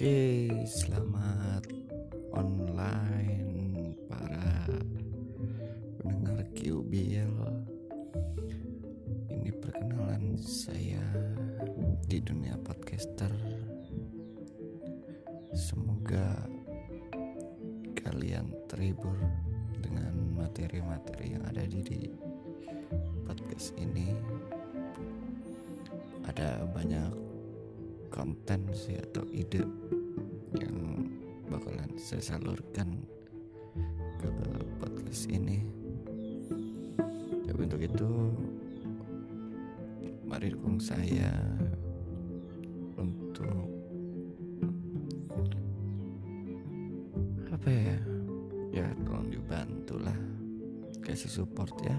Oke, selamat online para pendengar QBL. Ini perkenalan saya di dunia podcaster. Semoga kalian terhibur dengan materi-materi yang ada di, di podcast ini. Ada banyak konten sih atau ide yang bakalan saya salurkan ke podcast ini. Tapi untuk itu mari dukung saya untuk apa ya? Ya tolong dibantu lah kasih support ya.